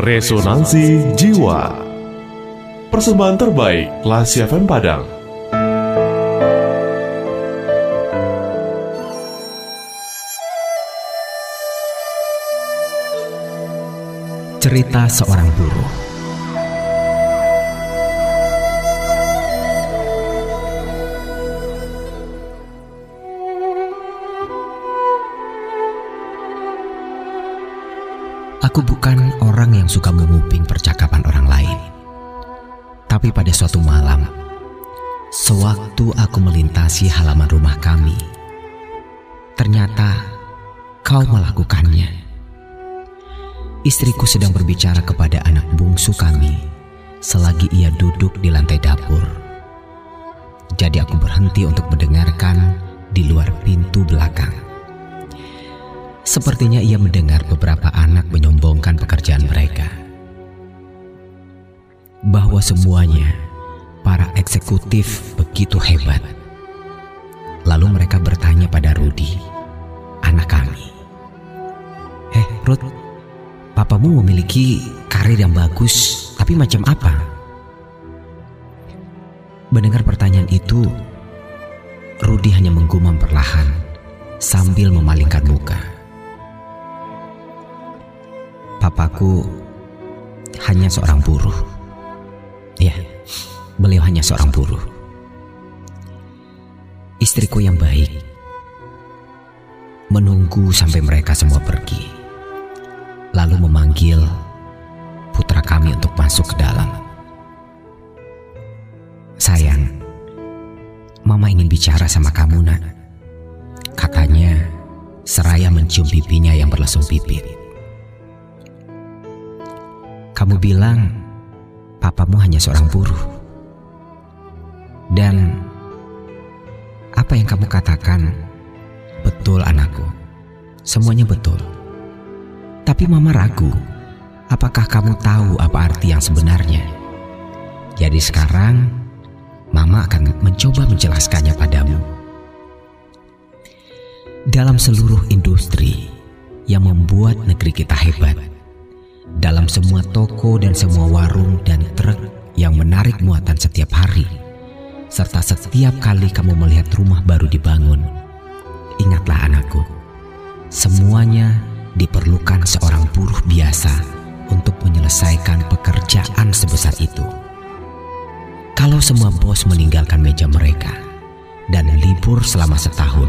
Resonansi Jiwa. Persembahan terbaik Lasi FM Padang. Cerita seorang buruh Aku bukan orang yang suka menguping percakapan orang lain. Tapi pada suatu malam, sewaktu aku melintasi halaman rumah kami, ternyata kau melakukannya. Istriku sedang berbicara kepada anak bungsu kami selagi ia duduk di lantai dapur. Jadi aku berhenti untuk mendengarkan di luar pintu belakang. Sepertinya ia mendengar beberapa anak menyombongkan pekerjaan mereka. Bahwa semuanya para eksekutif begitu hebat. Lalu mereka bertanya pada Rudi, anak kami. Eh, Rud, papamu memiliki karir yang bagus, tapi macam apa? Mendengar pertanyaan itu, Rudi hanya menggumam perlahan sambil memalingkan muka. Papaku hanya seorang buruh. Ya, beliau hanya seorang buruh. Istriku yang baik menunggu sampai mereka semua pergi, lalu memanggil putra kami untuk masuk ke dalam. Sayang, Mama ingin bicara sama kamu, Nak. Katanya, seraya mencium pipinya yang berlesung pipit. Kamu bilang papamu hanya seorang buruh. Dan apa yang kamu katakan betul anakku. Semuanya betul. Tapi mama ragu, apakah kamu tahu apa arti yang sebenarnya? Jadi sekarang mama akan mencoba menjelaskannya padamu. Dalam seluruh industri yang membuat negeri kita hebat, dalam semua toko dan semua warung dan truk yang menarik muatan setiap hari, serta setiap kali kamu melihat rumah baru dibangun. Ingatlah anakku, semuanya diperlukan seorang buruh biasa untuk menyelesaikan pekerjaan sebesar itu. Kalau semua bos meninggalkan meja mereka dan libur selama setahun,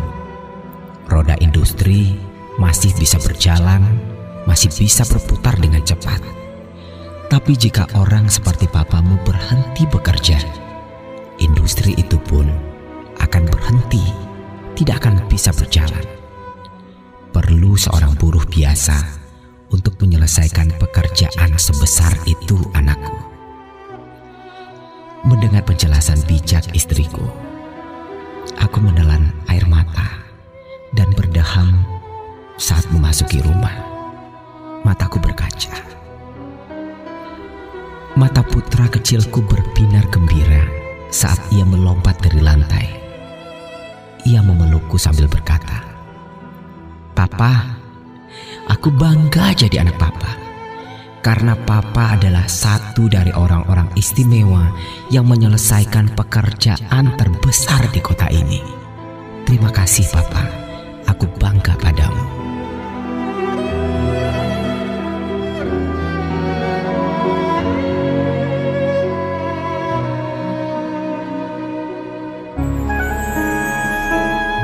roda industri masih bisa berjalan masih bisa berputar dengan cepat. Tapi jika orang seperti papamu berhenti bekerja, industri itu pun akan berhenti, tidak akan bisa berjalan. Perlu seorang buruh biasa untuk menyelesaikan pekerjaan sebesar itu, anakku. Mendengar penjelasan bijak istriku, aku menelan air mata dan berdaham saat memasuki rumah mataku berkaca. Mata putra kecilku berbinar gembira saat ia melompat dari lantai. Ia memelukku sambil berkata, Papa, aku bangga jadi anak papa. Karena papa adalah satu dari orang-orang istimewa yang menyelesaikan pekerjaan terbesar di kota ini. Terima kasih papa, aku bangga padamu.